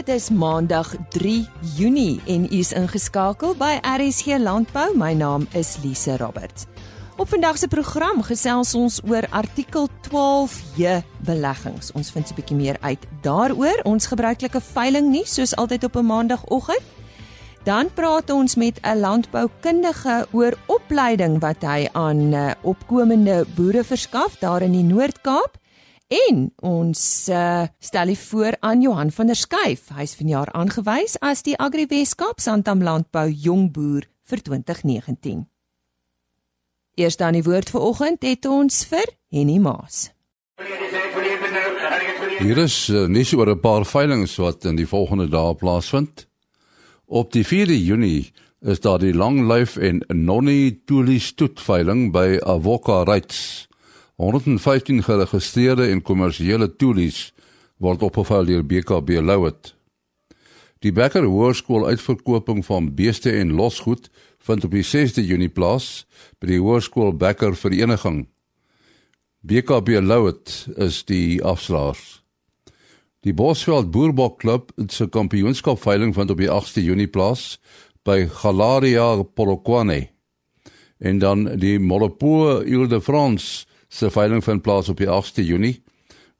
Dit is Maandag 3 Junie en u is ingeskakel by RSG Landbou. My naam is Lise Roberts. Op vandag se program gesels ons oor artikel 12J beleggings. Ons vind 'n bietjie meer uit daaroor. Ons gebruikelike veiling nie soos altyd op 'n maandagooggend. Dan praat ons met 'n landboukundige oor opleiding wat hy aan uh, opkomende boere verskaf daar in die Noord-Kaap. En ons uh, stel u voor aan Johan van der Schuyf. Hy's vanjaar aangewys as die Agri Weskaap Santam Landbou Jongboer vir 2019. Eers dan die woord vir oggend het ons vir Henny Maas. Hier is uh, so oor 'n paar veilinge wat in die volgende dae plaasvind. Op die 4de Junie is daar die Langlyf en Nonnie Tuli Stoet veiling by Avoca Rights. 115 geregistreerde en kommersiële toelies word opgevuil deur BKB Louet. Die Becker Hoërskool uitverkoping van beeste en losgoed vind op die 6de Junie plaas by die Hoërskool Becker Vereniging. BKB Louet is die afslaers. Die Bosveld Boerbok Klub se kampioenskap veiling vind op die 8de Junie plaas by Galeria Polokwane. En dan die Molopo Ile de France se veiling vind plaas op die 8ste Junie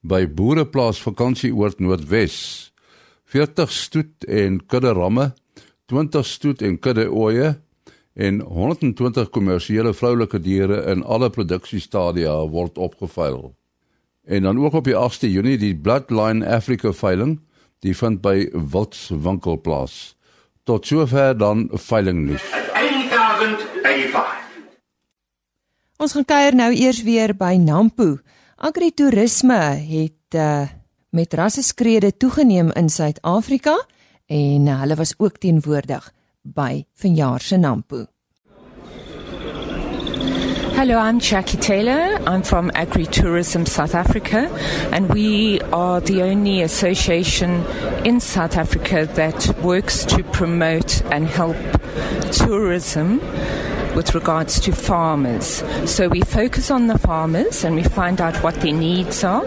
by Boereplaas Vakansieoord Noordwes. 40 stoet en kudde ramme, 20 stoet en kudde ooe en 120 kommersiële vroulike diere in alle produksiestadia word opgeveil. En dan ook op die 8ste Junie die Bloodline Africa veiling, die vind by Wils winkel plaas. Tot sover dan veiling nuus. 8085 Ons gaan kuier nou eers weer by Nampo. Agritourisme het uh, met rasseskrede toegeneem in Suid-Afrika en uh, hulle was ook teenwoordig by vanjaar se Nampo. Hello, I'm Jackie Taylor. I'm from Agritourism South Africa, and we are the only association in South Africa that works to promote and help tourism with regards to farmers. So we focus on the farmers and we find out what their needs are,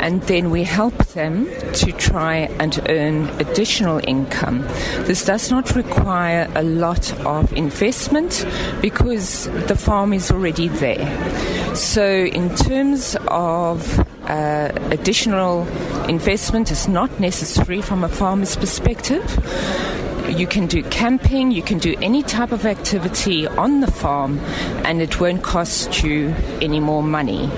and then we help them to try and earn additional income. This does not require a lot of investment because the farm is already there. So, in terms of uh, additional investment, is not necessary from a farmer's perspective you can do camping, you can do any type of activity on the farm, and it won't cost you any more money.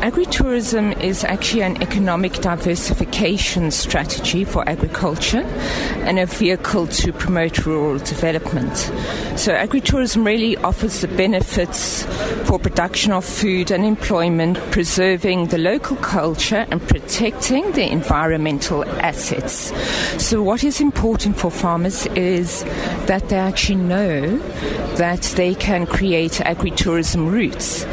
Agritourism is actually an economic diversification strategy for agriculture and a vehicle to promote rural development. So, agritourism really offers the benefits for production of food and employment, preserving the local culture and protecting the environmental assets. So, what is important for farmers is that they actually know that they can create agritourism routes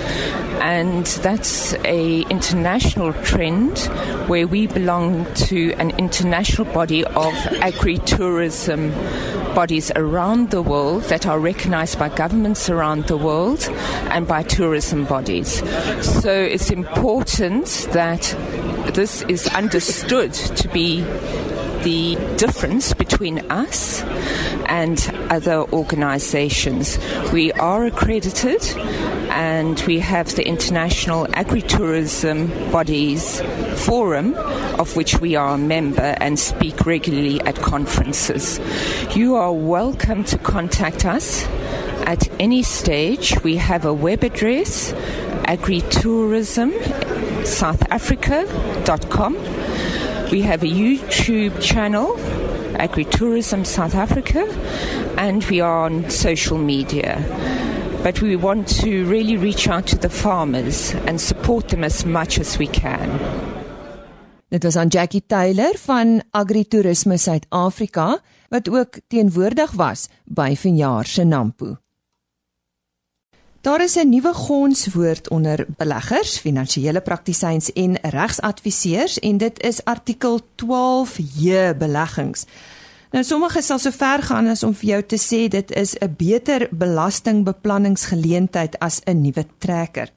and that's a international trend where we belong to an international body of agri-tourism bodies around the world that are recognized by governments around the world and by tourism bodies. So it's important that this is understood to be the difference between us and other organizations. We are accredited and we have the International Agritourism Bodies Forum, of which we are a member and speak regularly at conferences. You are welcome to contact us at any stage. We have a web address, agritourismsouthafrica.com. We have a YouTube channel, Agritourism South Africa, and we are on social media. But we want to really reach out to the farmers and support them as much as we can. Dit was aan Jackie Taylor van Agritourisme Suid-Afrika wat ook teenwoordig was by vanjaar se Nampo. Daar is 'n nuwe gonswoord onder beleggers, finansiële praktisyns en regsadviseurs en dit is artikel 12J beleggings. Nou sommige sal so ver gaan as om vir jou te sê dit is 'n beter belastingbeplanningsgeleentheid as 'n nuwe trekker.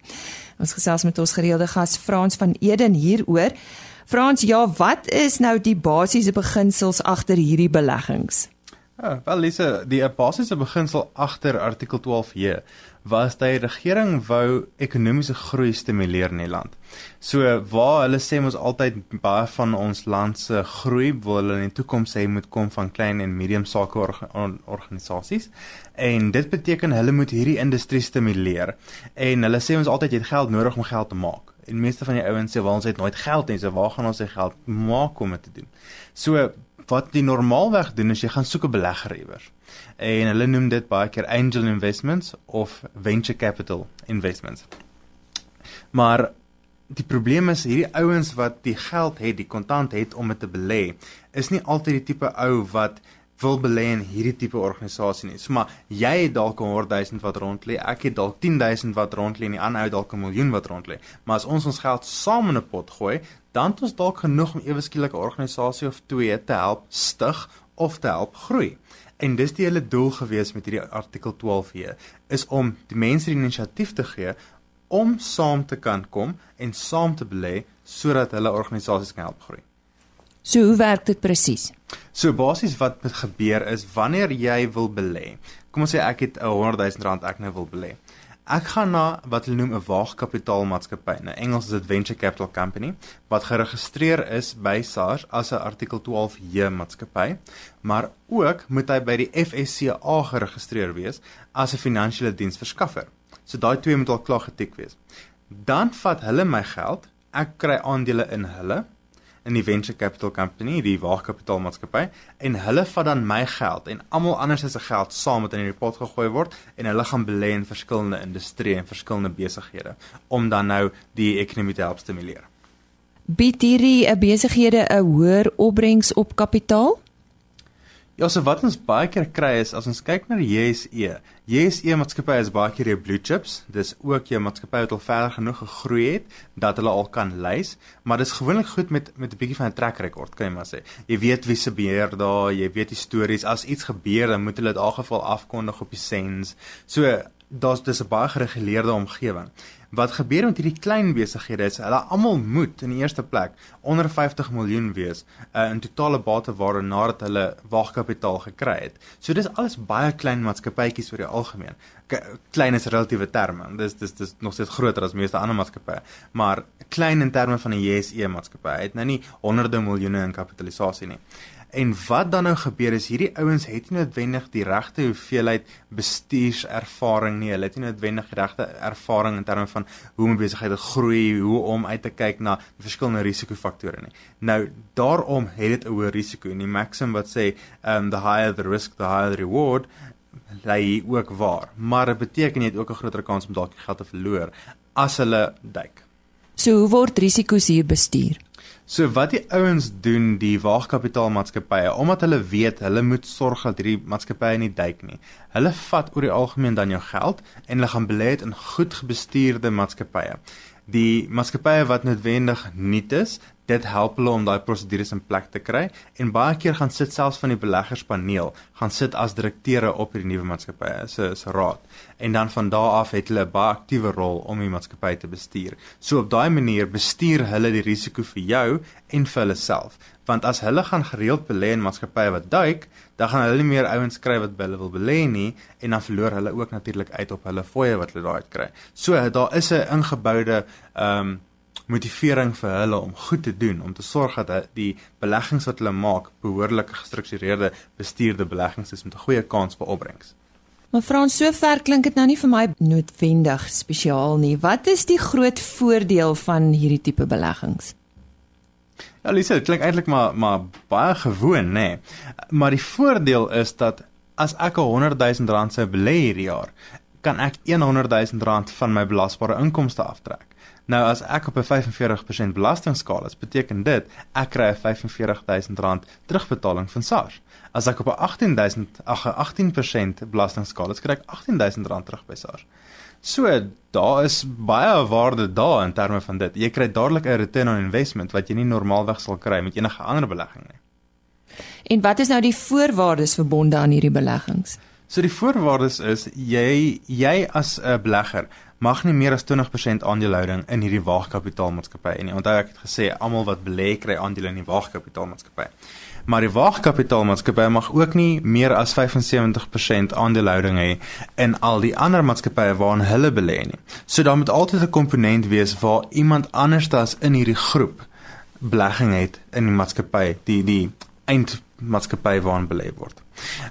Ons gesels met ons gereelde gas Frans van Eden hieroor. Frans, ja, wat is nou die basiese beginsels agter hierdie beleggings? Ja, wel Lise, die basiese beginsel agter artikel 12J was dat die regering wou ekonomiese groei stimuleer in die land. So waar hulle sê ons altyd baie van ons land se groei wil hulle in die toekoms sê moet kom van klein en medium sake orga organisasies en dit beteken hulle moet hierdie industrie stimuleer en hulle sê ons altyd jy het geld nodig om geld te maak. En meeste van die ouens sê wel ons het nooit geld nie, so waar gaan ons se geld maak om dit te doen? So wat die normaalweg doen is jy gaan soek 'n belegger iewers en hulle noem dit baie keer angel investments of venture capital investments. Maar die probleem is hierdie ouens wat die geld het, die kontant het om dit te belê, is nie altyd die tipe ou wat wil belê in hierdie tipe organisasie nie. So maar jy het dalk 100 000 wat rond lê, ek het dalk 10 000 wat rond lê en die ander ou dalk 'n miljoen wat rond lê. Maar as ons ons geld saam in 'n pot gooi, dan het ons dalk genoeg om ewe skielik 'n organisasie of twee te help stig of te help groei. En dis die hele doel gewees met hierdie artikel 12 hier is om die mense die inisiatief te gee om saam te kan kom en saam te belê sodat hulle organisasies kan help groei. So hoe werk dit presies? So basies wat gebeur is wanneer jy wil belê. Kom ons sê ek het 'n 100 000 rand ek nou wil belê. Ek gaan na wat hulle noem 'n waagkapitaalmaatskappy. Nou Engels is dit venture capital company wat geregistreer is by SARS as 'n artikel 12J maatskappy, maar ook moet hy by die FSCA geregistreer wees as 'n finansiële diensverskaffer. So daai twee moet al klaar getik wees. Dan vat hulle my geld, ek kry aandele in hulle in die venture capital company, die waagkapitaalmaatskappy en hulle vat dan my geld en almal anders se geld saam met in die pot gegooi word en hulle gaan belê in verskillende industrieë en verskillende besighede om dan nou die ekonomie te help stimuleer. Bied hierdie 'n besighede 'n hoër opbrengs op kapitaal? Ja, so wat ons baie keer kry is as ons kyk na die JSE. JSE maatskappy is baie keer jou blue chips. Dis ook jou maatskappy wat al ver genoeg gegroei het dat hulle al kan lys, maar dis gewoonlik goed met met 'n bietjie van 'n track record, kan jy maar sê. Jy weet wie se beheer daar, jy weet die stories. As iets gebeur, dan moet hulle dit algeval afkondig op die sens. So daar's dis 'n baie gereguleerde omgewing. Wat gebeur met hierdie klein besighede is hulle almal moet in die eerste plek onder 50 miljoen wees uh, in totale bateware nadat hulle waagkapitaal gekry het. So dis alles baie klein maatskappytjies oor die algemeen. K klein is relatiewe terme. Dis dis dis nog steeds groter as meeste ander maatskappye, maar klein in terme van 'n JSE maatskappy. Hy het nou nie honderde miljoene in kapitalisasie nie. En wat dan nou gebeur is hierdie ouens het nie noodwendig die regte hoeveelheid bestuurservaring nie. Hulle het nie noodwendig die regte ervaring in terme van hoe om besigheid te groei, hoe om uit te kyk na verskillende risikofaktore nie. Nou daarom het dit 'n hoë risiko en die maxim wat sê um the higher the risk the higher the reward lê ook waar. Maar dit beteken jy het ook 'n groter kans om dalk geld te verloor as hulle duik. So hoe word risiko's hier bestuur? So wat die ouens doen, die waagkapitaalmaatskappye, omdat hulle weet hulle moet sorg dat hierdie maatskappye nie duik nie. Hulle vat oor die algemeen dan jou geld en hulle gaan belê in goed bestuurde maatskappye. Die maatskappye wat noodwendig nuut is, dit help hulle om daai prosedures in plek te kry en baie keer gaan sit selfs van die beleggerspaneel gaan sit as direkteure op hierdie nuwe maatskappye se se raad en dan van daardie af het hulle 'n baie aktiewe rol om die maatskappy te bestuur. So op daai manier bestuur hulle die risiko vir jou en vir hulle self. Want as hulle gaan gereeld belê in maatskappye wat duik, dan gaan hulle nie meer ouens kry wat by hulle wil belê nie en dan verloor hulle ook natuurlik uit op hulle fooie wat hulle daai kry. So daar is 'n ingeboude ehm um, motivering vir hulle om goed te doen om te sorg dat die beleggings wat hulle maak behoorlik gestruktureerde bestuurde beleggings is met 'n goeie kans vir opbrengs. Maar Frans, so ver klink dit nou nie vir my noodwendig spesiaal nie. Wat is die groot voordeel van hierdie tipe beleggings? Ja, Lisa, dit klink eintlik maar maar baie gewoon, nê. Nee. Maar die voordeel is dat as ek 'n 100 000 rand sou belê hierdie jaar, kan ek 100 000 rand van my belasbare inkomste aftrek. Nou as ek op 'n 45% belastingskaal is, beteken dit ek kry 'n 45000 rand terugbetaling van SARS. As ek op 'n 18000 ag 'n 18% belastingskaal is, kry ek 18000 rand terug by SARS. So daar is baie waarde daar in terme van dit. Jy kry dadelik 'n return on investment wat jy nie normaalweg sal kry met enige ander belegging nie. En wat is nou die voorwaardes verbonde aan hierdie beleggings? So die voorwaardes is jy jy as 'n belegger mag nie meer as 20% aandelehouding in hierdie waagkapitaalmaatskappy hê nie. Onthou ek het gesê almal wat belê kry aandele in die waagkapitaalmaatskappy. Maar die waagkapitaalmaatskappy mag ook nie meer as 75% aandelehouding hê in al die ander maatskappye waarin hulle belê nie. So daar moet altyd 'n komponent wees waar iemand anders as in hierdie groep belegging het in die maatskappy, die die eindmaatskappy waarin belê word.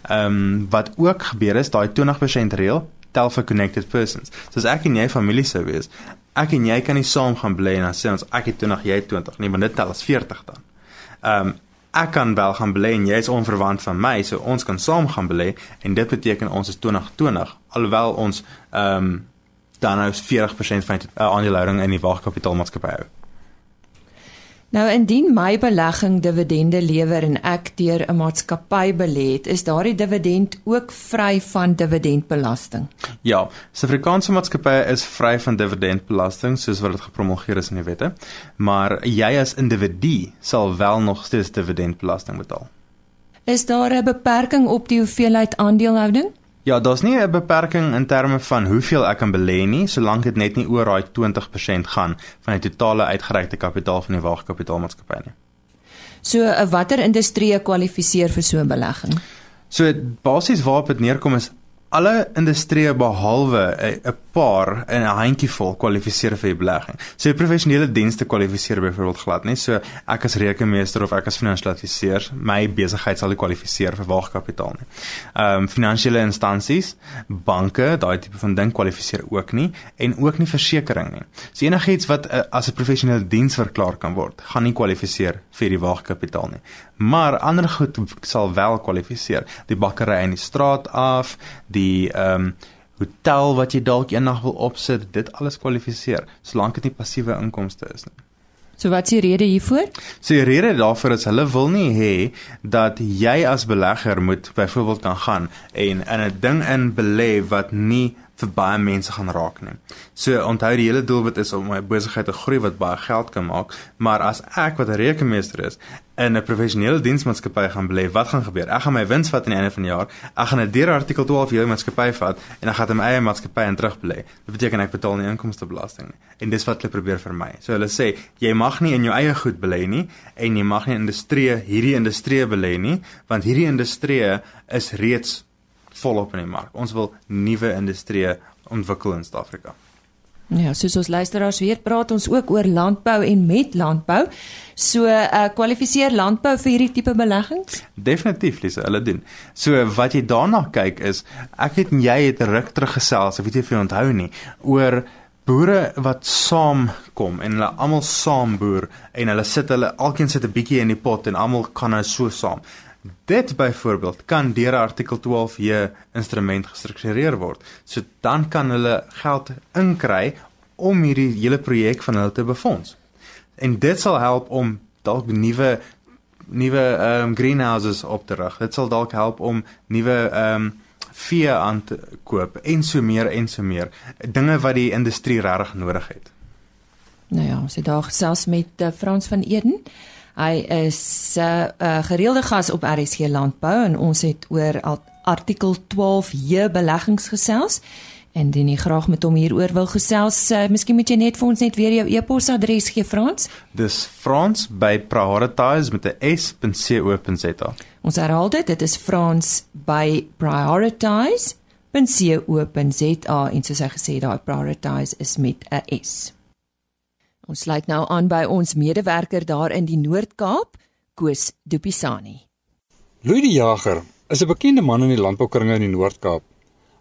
Ehm um, wat ook gebeur is daai 20% reël tel vir connected persons. So as ek en jy familie sou wees, ek en jy kan nie saam gaan bly en dan sê ons ek het 20, jy het 20 nie, maar dit tel as 40 dan. Ehm um, ek kan wel gaan bly en jy is onverwant van my, so ons kan saam gaan bly en dit beteken ons is 2020 alhoewel ons ehm um, dan nou 40% van die uh, aandelehouding in die waagkapitaalmaatskappy hou. Nou indien my belegging dividende lewer en ek deur 'n maatskappy belê het, is daardie dividend ook vry van dividendbelasting. Ja, Suid-Afrikaanse maatskappye is vry van dividendbelasting soos wat dit gepromulgeer is in die wette, maar jy as individu sal wel nog steeds dividendbelasting betaal. Is daar 'n beperking op die hoeveelheid aandelehouding? Ja, daar's nie 'n beperking in terme van hoeveel ek kan belê nie, solank dit net nie oor daai 20% gaan van die totale uitgereikte kapitaal van die waagkapitaalmaatskappy nie. So, watter industrie kwalifiseer vir so 'n belegging? So basies waarop dit neerkom is alle industrieë behalwe 'n paar in 'n handjievol kwalifiseer vir die belegging. So professionele dienste kwalifiseer byvoorbeeld glad nie. So ek as rekenmeester of ek as finansiële adviseur, my besigheid sal nie kwalifiseer vir waagkapitaal nie. Ehm um, finansiële instansies, banke, daai tipe van ding kwalifiseer ook nie en ook nie versekerings nie. So enigiets wat uh, as 'n professionele diens verklaar kan word, gaan nie kwalifiseer vir die waagkapitaal nie. Maar ander goed sal wel kwalifiseer. Die bakkery in die straat af, die ehm um, hotel wat jy dalk eendag wil opsit, dit alles kwalifiseer solank dit nie passiewe inkomste is nie. So wat is die rede hiervoor? So die rede daarvoor is hulle wil nie hê dat jy as belegger moet byvoorbeeld kan gaan en in 'n ding in belê wat nie vir baie mense gaan raak nie. So onthou die hele doelwit is om my besigheid te groei wat baie geld kan maak, maar as ek wat 'n rekenmeester is in 'n professionele diensmaatskappy gaan belê, wat gaan gebeur? Ek gaan my wins vat aan die einde van die jaar. Ek gaan 'n deur artikel 12 jou maatskappy vat en ek gaan my eie maatskappy in terugbelê. Dit beteken ek betaal nie inkomstebelasting nie. En dis wat hulle probeer vir my. So hulle sê, jy mag nie in jou eie goed belê nie en jy mag nie in industrie, hierdie industrie belê nie, want hierdie industrie is reeds volop in die mark. Ons wil nuwe industrieë ontwikkel in Suid-Afrika. Ja, soos ons luisteraars weet, praat ons ook oor landbou en met landbou. So, uh kwalifiseer landbou vir hierdie tipe beleggings? Definitief, Lise, hulle doen. So, wat jy daarna kyk is, ek het en jy het ruk terug gesels, ek weet nie of jy onthou nie, oor boere wat saam kom en hulle almal saam boer en hulle sit hulle alkeen sit 'n bietjie in die pot en almal kan nou so saam. Dit byvoorbeeld kan deur artikel 12J instrument gestruktureer word. So dan kan hulle geld inkry om hierdie hele projek van hulle te befonds. En dit sal help om dalk nuwe nuwe ehm um, greenhouses op te rig. Dit sal dalk help om nuwe ehm um, vee aan te koop en so meer en so meer dinge wat die industrie regtig nodig het. Nou ja, ons het daar gesels met uh, Frans van Eden. Hy is 'n uh, uh, gereelde gas op RSG Landbou en ons het oor artikel 12J beleggings gesels. En dan ek graag met hom hieroor wil gesels. Uh, miskien moet jy net vir ons net weer jou e-posadres gee Frans. Dis Frans by prioritize met 'n s.co.za. Ons herhaal dit, dit is Frans by prioritize.co.za en soos hy gesê daai prioritize is met 'n s. Ons sluit nou aan by ons medewerker daar in die Noord-Kaap, Koos Dupisani. Louis die Jager is 'n bekende man in die landboukringe in die Noord-Kaap.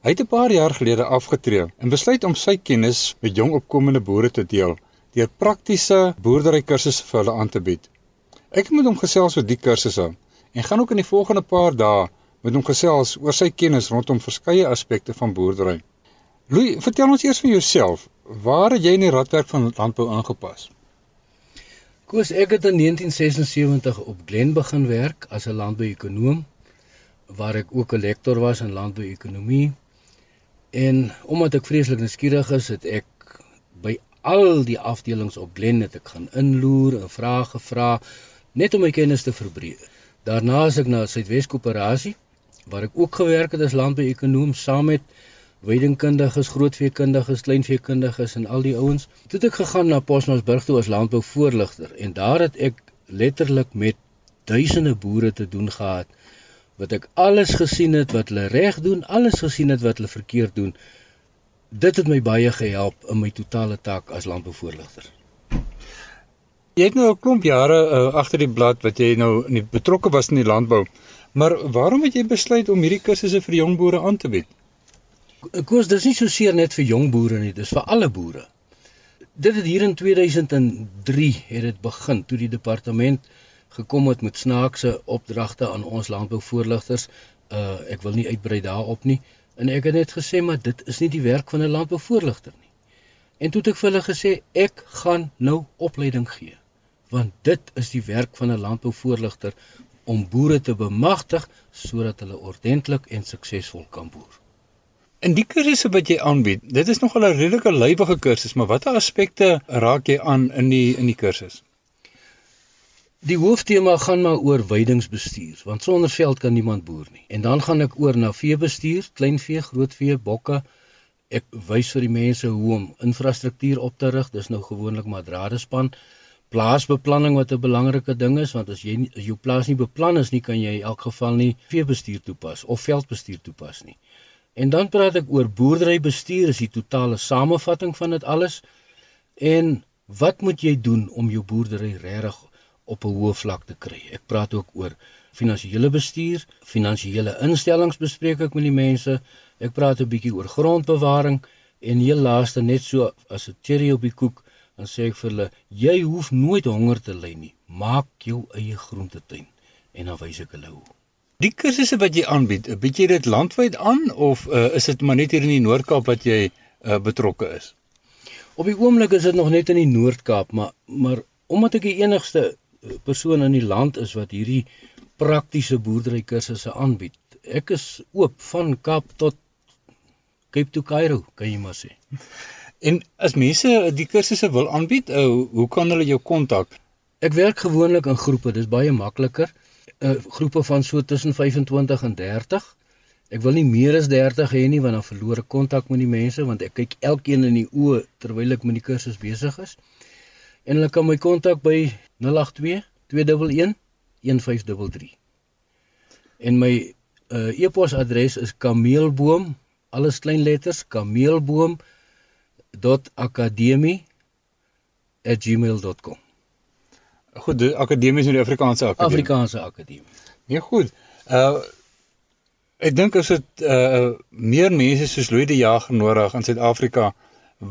Hy het 'n paar jaar gelede afgetree en besluit om sy kennis met jong opkomende boere te deel deur praktiese boerderykursusse vir hulle aan te bied. Ek moet hom gesels oor die kursusse en gaan ook in die volgende paar dae met hom gesels oor sy kennis rondom verskeie aspekte van boerdery. Louis, vertel ons eers van jouself. Waar het jy in die radwerk van landbou aangepas? Koos, ek het in 1976 op Glen begin werk as 'n landbouekonoom waar ek ook 'n lektor was in landbouekonomie. En omdat ek vreeslik nuuskierig is, het ek by al die afdelings op Glen het ek gaan inloer en vrae gevra net om my kennis te verbreek. Daarna is ek na Suidwes Koöperasie waar ek ook gewerk het as landbouekonoom saam met weidingkundiges, grootveekundiges, kleinveekundiges en al die ouens. Toe het ek gegaan na Posmasburg toe as landbouvoorligter en daar het ek letterlik met duisende boere te doen gehad wat ek alles gesien het wat hulle reg doen, alles gesien het wat hulle verkeerd doen. Dit het my baie gehelp in my totale taak as landbouvoorligter. Jy het nou 'n klomp jare uh, agter die blad wat jy nou in betrokke was in die landbou. Maar waarom het jy besluit om hierdie kursusse vir jong boere aan te bied? Koos, dis nie so seer net vir jong boere nie, dis vir alle boere. Dit het hier in 2003 het dit begin toe die departement gekom het met snaakse opdragte aan ons landbouvoorligters. Uh ek wil nie uitbrei daarop nie. En ek het net gesê maar dit is nie die werk van 'n landbouvoorligter nie. En toe het ek vir hulle gesê ek gaan nou opleiding gee. Want dit is die werk van 'n landbouvoorligter om boere te bemagtig sodat hulle ordentlik en suksesvol kan boer. In die kursusse wat jy aanbied, dit is nogal 'n redelike lywige kursus, maar watter aspekte raak jy aan in die in die kursus? Die hooftema gaan maar oor weidingsbestuur, want sonder veld kan niemand boer nie. En dan gaan ek oor na veebestuur, kleinvee, grootvee, bokke. Ek wys vir die mense hoe om infrastruktuur op te rig. Dis nou gewoonlik maar draadespan. Plaasbeplanning wat 'n belangrike ding is, want as jy as jou plaas nie beplan is nie, kan jy in elk geval nie veebestuur toepas of veldbestuur toepas nie. En dan praat ek oor boerderybestuur, is die totale samevatting van dit alles. En wat moet jy doen om jou boerdery regtig op 'n hoë vlak te kry. Ek praat ook oor finansiële bestuur, finansiële instellings bespreek ek met die mense. Ek praat 'n bietjie oor grondbewaring en heel laaste net so as 'n cherry op die koek, dan sê ek vir hulle, jy hoef nooit honger te ly nie. Maak jou eie groentetuin en dan wys ek hulle hoe. Die kursusse wat jy aanbied, bied jy dit landwyd aan of uh, is dit maar net hier in die Noord-Kaap wat jy uh, betrokke is? Op die oomblik is dit nog net in die Noord-Kaap, maar maar omdat ek die enigste persoon in die land is wat hierdie praktiese boerdery kursusse aanbied. Ek is oop van Kaap tot Cape to Cairo, kan jy maar sê. En as mense die kursusse wil aanbied, uh, hoe kan hulle jou kontak? Ek werk gewoonlik in groepe, dis baie makliker. Uh groepe van so tussen 25 en 30. Ek wil nie meer as 30 hê nie want dan verloor ek kontak met die mense want ek kyk elkeen in die oë terwyl ek met die kursus besig is en hulle kan my kontak by 082 211 1533. En my uh, e-posadres is kameelboom alles klein letters kameelboom.academy@gmail.com. Goed, die akademie is nou die Afrikaanse akademie. Afrikaanse akademie. Nee, goed. Uh ek dink as dit uh meer mense soos Louis die Jager nodig in Suid-Afrika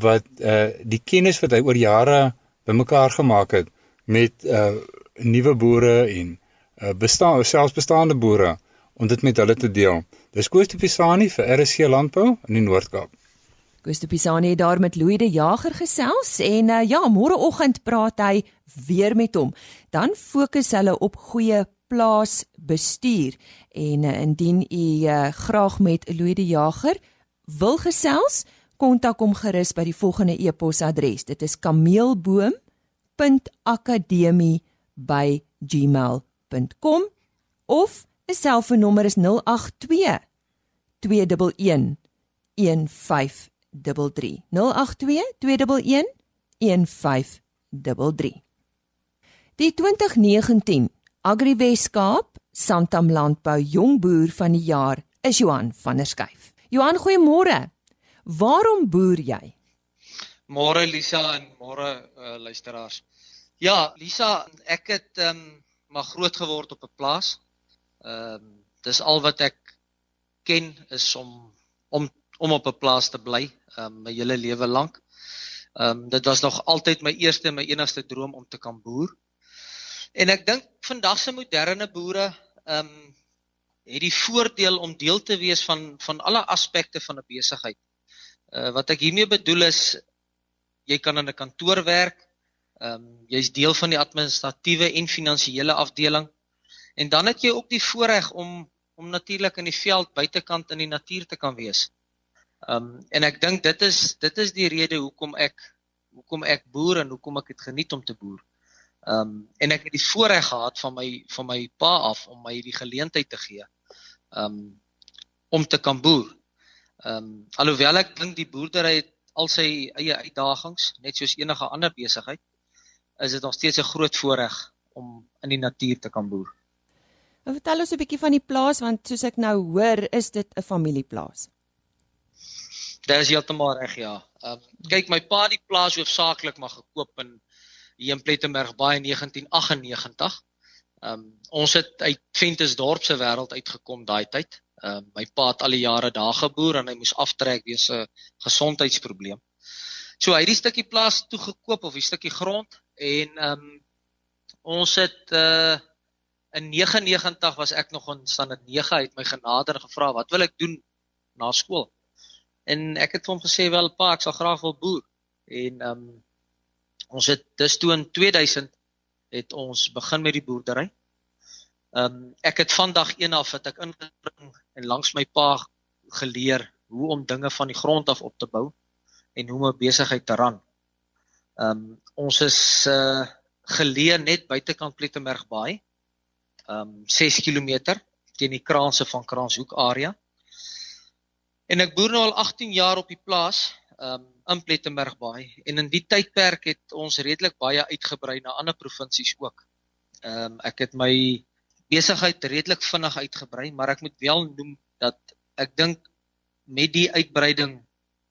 wat uh die kennis wat hy oor jare bymekaar gemaak het met uh nuwe boere en uh bestaan selfs bestaande boere om dit met hulle te deel. Dis Koos de Pisani vir RSC Landbou in die Noord-Kaap. De Pisani het daar met Louis de Jager gesels en uh, ja, môreoggend praat hy weer met hom. Dan fokus hulle op goeie plaasbestuur en uh, indien u uh, graag met Louis de Jager wil gesels, kontak hom gerus by die volgende e-posadres. Dit is kameelboom.akademie@gmail.com of 'n selfoonnommer is 082 211 1533. 082 211 1533. Die 2019 Agri Weskaap Santam Landbou Jongboer van die jaar is Johan van der Schuyf. Johan, goeiemôre. Waarom boer jy? Môre Lisa en môre uh, luisteraars. Ja, Lisa, ek het ehm um, maar groot geword op 'n plaas. Ehm um, dis al wat ek ken is om om om op 'n plaas te bly, um, my hele lewe lank. Ehm um, dit was nog altyd my eerste en my enigste droom om te kan boer. En ek dink vandag se moderne boere ehm um, het die voordeel om deel te wees van van alle aspekte van 'n besigheid. Uh wat ek hiermee bedoel is jy kan in 'n kantoor werk. Ehm um, jy's deel van die administratiewe en finansiële afdeling. En dan het jy ook die voorreg om om natuurlik in die veld buitekant in die natuur te kan wees. Um, en ek dink dit is dit is die rede hoekom ek hoekom ek boer en hoekom ek dit geniet om te boer. Um, en ek het die voorreg gehad van my van my pa af om my die geleentheid te gee. Um, om te kan boer. Um, alhoewel ek dink die boerdery het al sy eie uitdagings, net soos enige ander besigheid, is dit nog steeds 'n groot voorreg om in die natuur te kan boer. Nou, vertel ons 'n bietjie van die plaas want soos ek nou hoor, is dit 'n familieplaas. Dit is heeltemal reg, ja. Ehm um, kyk, my pa het die plaas hoofsaaklik maar gekoop in hier in Plettenberg baie 1998. Ehm um, ons het uit Ventersdorp se wêreld uitgekom daai tyd. Ehm uh, my pa het al die jare daar geboer en hy moes aftrek weens 'n gesondheidsprobleem. So hy het die stukkie plaas toe gekoop of die stukkie grond en ehm um, ons het uh in 99 was ek nog in standaard 9 uit my genader gevra wat wil ek doen na skool. En ek het hom gesê wel pa ek sal graag wil boer. En ehm um, ons het dis toe in 2000 het ons begin met die boerdery. Ehm um, ek het vandag een af wat ek ingebring en langs my pa geleer hoe om dinge van die grond af op te bou en hoe om 'n besigheid te ran. Ehm um, ons is uh geleë net buitekant Plettenberg Baai. Ehm um, 6 km teen die kraanse van Kranshoek area. En ek boer nou al 18 jaar op die plaas, um, in Plettenberg Baai en in die tydperk het ons redelik baie uitgebrei na ander provinsies ook. Ehm um, ek het my besigheid redelik vinnig uitgebrei, maar ek moet wel noem dat ek dink met die uitbreiding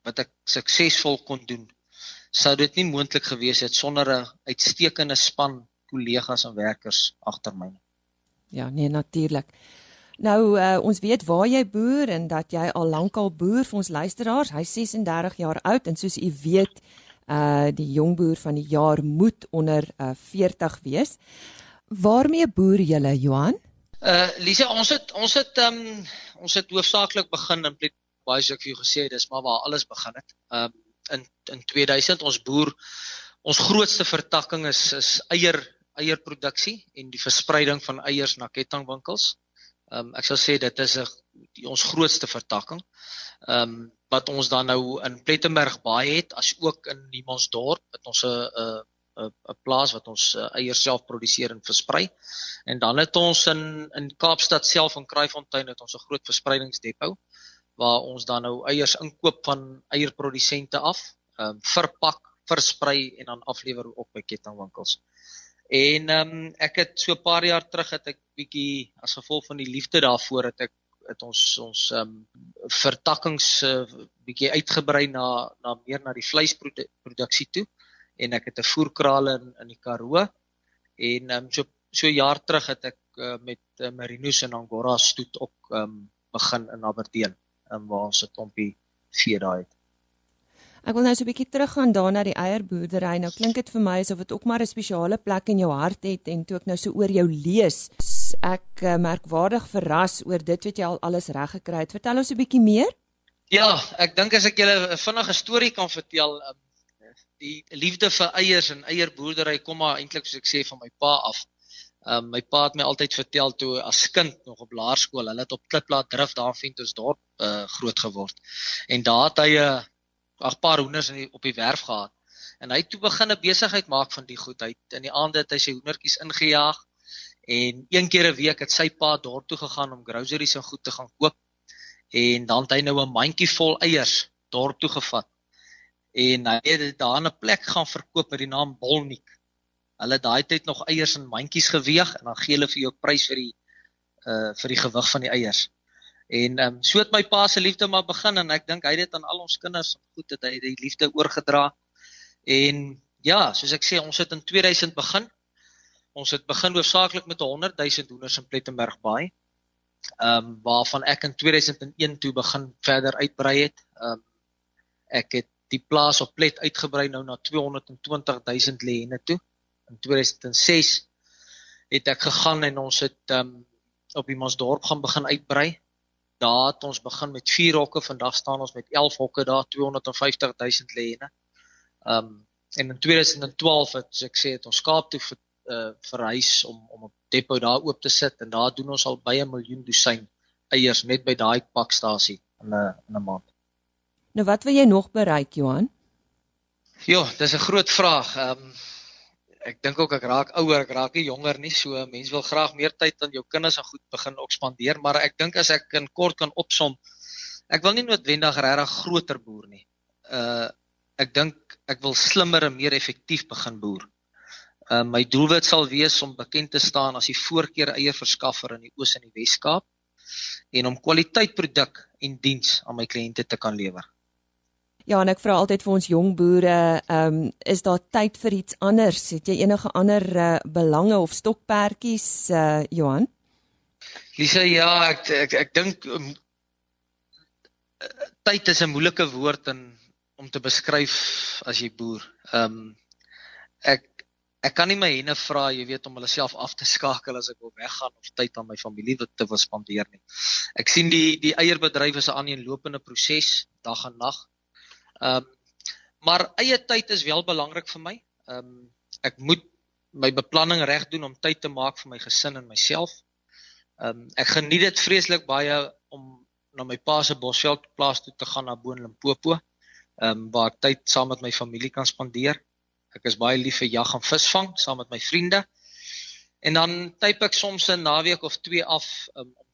wat ek suksesvol kon doen, sou dit nie moontlik gewees het sonder 'n uitstekende span kollegas en werkers agter my nie. Ja, nee natuurlik. Nou uh, ons weet waar jy boer en dat jy al lankal boer vir ons luisteraars. Hy 36 jaar oud en soos u weet, uh die jong boer van die jaar moet onder uh, 40 wees. Waarmee boer julle, Johan? Uh Lise, ons het ons het um ons het hoofsaaklik begin in plek baie soos ek vir jou gesê het, dis maar waar alles begin het. Um in in 2000 ons boer ons grootste vertakking is is eier eierproduksie en die verspreiding van eiers na kettingwinkels. Um ek sal sê dit is 'n ons grootste vertakking. Um wat ons dan nou in Plettenberg baie het as ook in Niemandsdorp het ons 'n 'n 'n plaas wat ons uh, eiers self produseer en versprei. En dan het ons in in Kaapstad self in Kraaifontein het ons 'n groot verspreidingsdepo waar ons dan nou eiers inkoop van eierprodusente af, ehm um, verpak, versprei en dan aflewer op by kettingwinkels. En ehm um, ek het so 'n paar jaar terug het ek bietjie as gevolg van die liefde daarvoor het ek het ons ons ehm um, vertakkings uh, bietjie uitgebrei na na meer na die vleisproduksie toe en ek het 'n voerkraal in in die Karoo en um, so so jaar terug het ek uh, met uh, Merinos en Angora stoet ook um, begin in Aberdeen um, waar ons 'n klompie vee daai het. Ek wil nou so 'n bietjie teruggaan daarna die eierboerdery. Nou klink dit vir my asof dit ook maar 'n spesiale plek in jou hart het en toe ek nou so oor jou lees, ek uh, merkwaardig verras oor dit wat jy al alles reg gekry het. Vertel ons 'n bietjie meer. Ja, ek dink as ek julle 'n vinnige storie kan vertel, um, die liefde vir eiers en eierboerdery kom maar eintlik soos ek sê van my pa af. Um my pa het my altyd vertel toe as kind nog op laerskool, hulle het op Klipplaat drif daar vind ons dorp uh groot geword. En daar het hy 'n ag paar hoenders in die, op die werf gehad. En hy het toe begin 'n besigheid maak van die goed. Hy het in die aande het hy sy hoendertjies ingejaag en een keer 'n week het sy pa dorp toe gegaan om groceries en goed te gaan koop. En dan het hy nou 'n mandjie vol eiers dorp toe gevat en hy het dit daar 'n plek gaan verkoop met die naam Bolnik. Hulle daai tyd nog eiers in mandjies geweeg en dan gee hulle vir jou prys vir die uh vir die gewig van die eiers. En ehm um, so het my pa se liefde maar begin en ek dink hy het dit aan al ons kinders goed het hy die liefde oorgedra. En ja, soos ek sê, ons het in 2000 begin. Ons het begin hoofsaaklik met 100 000 hoenders in Plettenberg Baai. Ehm um, waarvan ek in 2001 toe begin verder uitbrei het. Ehm um, ek het die plaas op plet uitgebrei nou na 220 000 lêne toe. In 2006 het ek gegaan en ons het um, op die Mansdorp gaan begin uitbrei. Daar het ons begin met 4 hokke, vandag staan ons met 11 hokke daar 250 000 lêne. Um en in 2012 het ek sê het ons Kaap toe vir uh, verhuis om om 'n depo daar oop te sit en daar doen ons al baie miljoen dosyn eiers net by daai pakstasie in 'n in 'n maand. Nou wat wil jy nog bereik, Johan? Ja, dis 'n groot vraag. Ehm um, ek dink ook ek raak ouer, ek raak nie jonger nie, so mense wil graag meer tyd aan jou kinders en goed begin ook spandeer, maar ek dink as ek in kort kan opsom, ek wil nie noodwendig regtig groter boer nie. Uh ek dink ek wil slimmer en meer effektief begin boer. Uh my doelwit sal wees om bekend te staan as die voorkeur eierverskaffer in die Oos en die Wes-Kaap en om kwaliteit produk en diens aan my kliënte te kan lewer. Ja, en ek vra altyd vir ons jong boere, ehm um, is daar tyd vir iets anders? Het jy enige ander uh, belange of stokperdjies uh Johan? Lisa, ja, ek ek, ek dink um, tyd is 'n moeilike woord in om te beskryf as jy boer. Ehm um, ek ek kan nie my henne vra, jy weet, om hulle self af te skakel as ek wil weggaan of tyd aan my familie te wil spandeer nie. Ek sien die die eierbedryf is 'n aaneenlopende proses, dag en nag. Ehm um, maar eie tyd is wel belangrik vir my. Ehm um, ek moet my beplanning reg doen om tyd te maak vir my gesin en myself. Ehm um, ek geniet dit vreeslik baie om na my pa se Bosveld plaas toe te gaan na Boon Limpopo. Ehm um, waar ek tyd saam met my familie kan spandeer. Ek is baie lief vir jag en visvang saam met my vriende. En dan typ ek soms 'n naweek of twee af um, om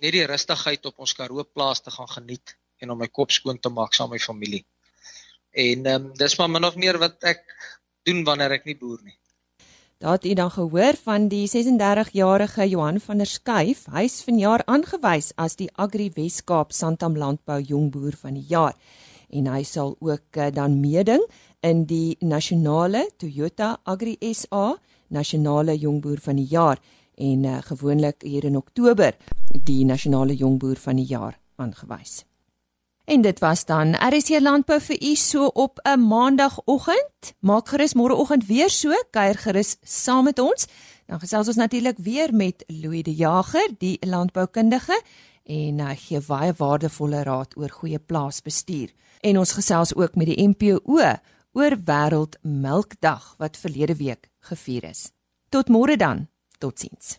net die rustigheid op ons Karoo plaas te gaan geniet en om my kop skoon te maak saam met my familie. En ehm um, dis maar min of meer wat ek doen wanneer ek nie boer nie. Daar het u dan gehoor van die 36-jarige Johan van der Schuyf. Hy's vanjaar aangewys as die Agri Weskaap Santam Landbou Jongboer van die jaar en hy sal ook eh, dan meeding in die nasionale Toyota Agri SA nasionale jongboer van die jaar en uh, gewoonlik hier in Oktober die nasionale jongboer van die jaar aangewys. En dit was dan RC Landbou vir u so op 'n maandagooggend. Maak gerus môreoggend weer so, kuier gerus saam met ons. Dan gesels ons natuurlik weer met Louis de Jager, die landboukundige en hy gee baie waardevolle raad oor goeie plaasbestuur. En ons gesels ook met die MPO oor Wêreld Melkdag wat verlede week gevier is. Tot môre dan. Totsiens.